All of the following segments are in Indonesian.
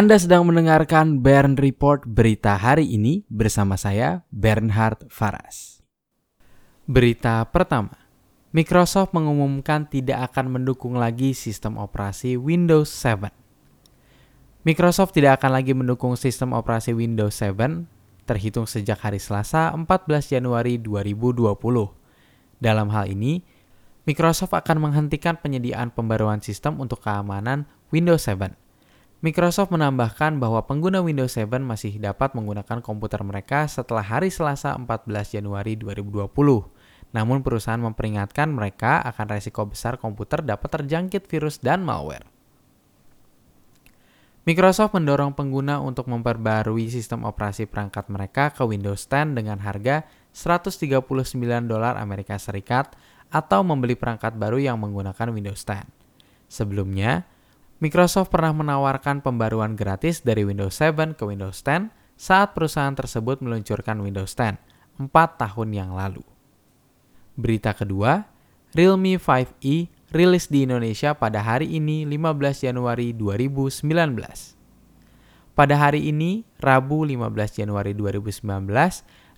Anda sedang mendengarkan Bern Report berita hari ini bersama saya Bernhard Faras. Berita pertama, Microsoft mengumumkan tidak akan mendukung lagi sistem operasi Windows 7. Microsoft tidak akan lagi mendukung sistem operasi Windows 7 terhitung sejak hari Selasa 14 Januari 2020. Dalam hal ini, Microsoft akan menghentikan penyediaan pembaruan sistem untuk keamanan Windows 7 Microsoft menambahkan bahwa pengguna Windows 7 masih dapat menggunakan komputer mereka setelah hari Selasa 14 Januari 2020. Namun perusahaan memperingatkan mereka akan resiko besar komputer dapat terjangkit virus dan malware. Microsoft mendorong pengguna untuk memperbarui sistem operasi perangkat mereka ke Windows 10 dengan harga 139 dolar Amerika Serikat atau membeli perangkat baru yang menggunakan Windows 10. Sebelumnya, Microsoft pernah menawarkan pembaruan gratis dari Windows 7 ke Windows 10 saat perusahaan tersebut meluncurkan Windows 10 4 tahun yang lalu. Berita kedua, Realme 5e rilis di Indonesia pada hari ini 15 Januari 2019. Pada hari ini, Rabu 15 Januari 2019,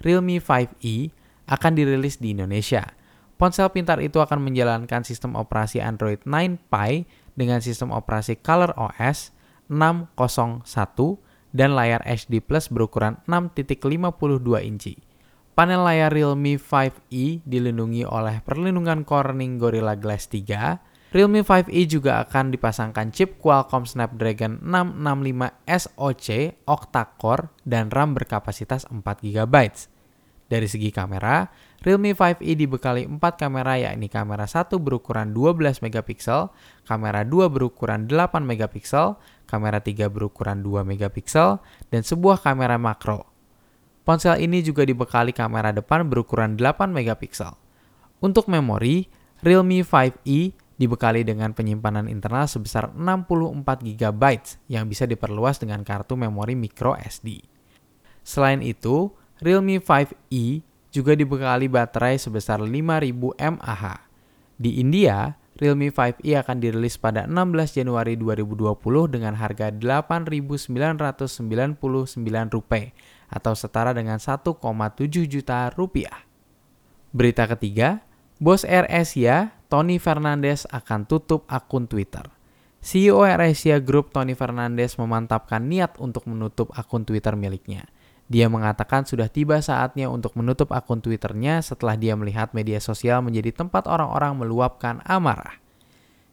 Realme 5e akan dirilis di Indonesia. Ponsel pintar itu akan menjalankan sistem operasi Android 9 Pie dengan sistem operasi Color OS 601 dan layar HD Plus berukuran 6.52 inci. Panel layar Realme 5e dilindungi oleh perlindungan Corning Gorilla Glass 3. Realme 5e juga akan dipasangkan chip Qualcomm Snapdragon 665 SoC octa-core dan RAM berkapasitas 4 GB. Dari segi kamera, Realme 5e dibekali 4 kamera yakni kamera 1 berukuran 12 megapiksel, kamera 2 berukuran 8 megapiksel, kamera 3 berukuran 2 megapiksel, dan sebuah kamera makro. Ponsel ini juga dibekali kamera depan berukuran 8 megapiksel. Untuk memori, Realme 5e dibekali dengan penyimpanan internal sebesar 64 GB yang bisa diperluas dengan kartu memori micro SD. Selain itu, Realme 5e juga dibekali baterai sebesar 5000 mAh. Di India, Realme 5e akan dirilis pada 16 Januari 2020 dengan harga Rp8.999 atau setara dengan 1,7 juta rupiah. Berita ketiga, bos Air Asia, Tony Fernandes akan tutup akun Twitter. CEO Air Asia Group Tony Fernandes memantapkan niat untuk menutup akun Twitter miliknya. Dia mengatakan sudah tiba saatnya untuk menutup akun Twitternya setelah dia melihat media sosial menjadi tempat orang-orang meluapkan amarah.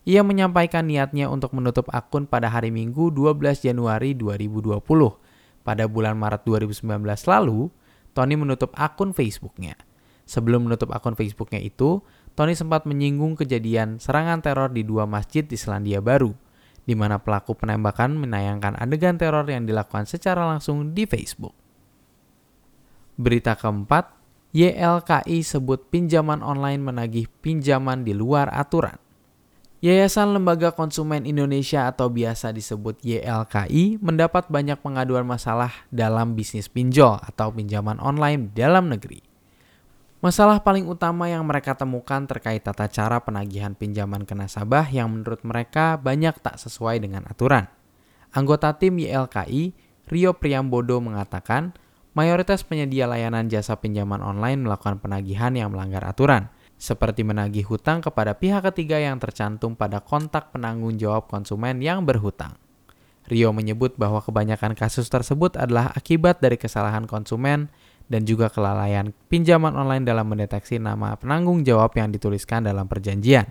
Ia menyampaikan niatnya untuk menutup akun pada hari Minggu 12 Januari 2020. Pada bulan Maret 2019 lalu, Tony menutup akun Facebooknya. Sebelum menutup akun Facebooknya itu, Tony sempat menyinggung kejadian serangan teror di dua masjid di Selandia Baru, di mana pelaku penembakan menayangkan adegan teror yang dilakukan secara langsung di Facebook. Berita keempat, YLKI sebut pinjaman online menagih pinjaman di luar aturan. Yayasan Lembaga Konsumen Indonesia atau biasa disebut YLKI mendapat banyak pengaduan masalah dalam bisnis pinjol atau pinjaman online dalam negeri. Masalah paling utama yang mereka temukan terkait tata cara penagihan pinjaman ke nasabah yang menurut mereka banyak tak sesuai dengan aturan. Anggota tim YLKI, Rio Priambodo mengatakan, mayoritas penyedia layanan jasa pinjaman online melakukan penagihan yang melanggar aturan, seperti menagih hutang kepada pihak ketiga yang tercantum pada kontak penanggung jawab konsumen yang berhutang. Rio menyebut bahwa kebanyakan kasus tersebut adalah akibat dari kesalahan konsumen dan juga kelalaian pinjaman online dalam mendeteksi nama penanggung jawab yang dituliskan dalam perjanjian.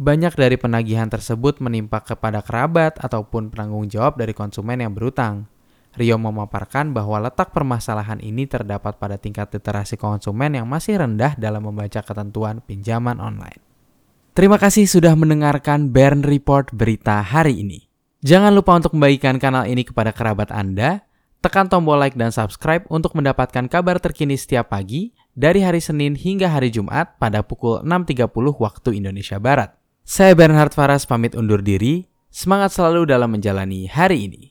Banyak dari penagihan tersebut menimpa kepada kerabat ataupun penanggung jawab dari konsumen yang berhutang. Rio memaparkan bahwa letak permasalahan ini terdapat pada tingkat literasi konsumen yang masih rendah dalam membaca ketentuan pinjaman online. Terima kasih sudah mendengarkan Bern Report berita hari ini. Jangan lupa untuk membagikan kanal ini kepada kerabat Anda, tekan tombol like dan subscribe untuk mendapatkan kabar terkini setiap pagi dari hari Senin hingga hari Jumat pada pukul 6.30 waktu Indonesia Barat. Saya Bernhard Faras pamit undur diri, semangat selalu dalam menjalani hari ini.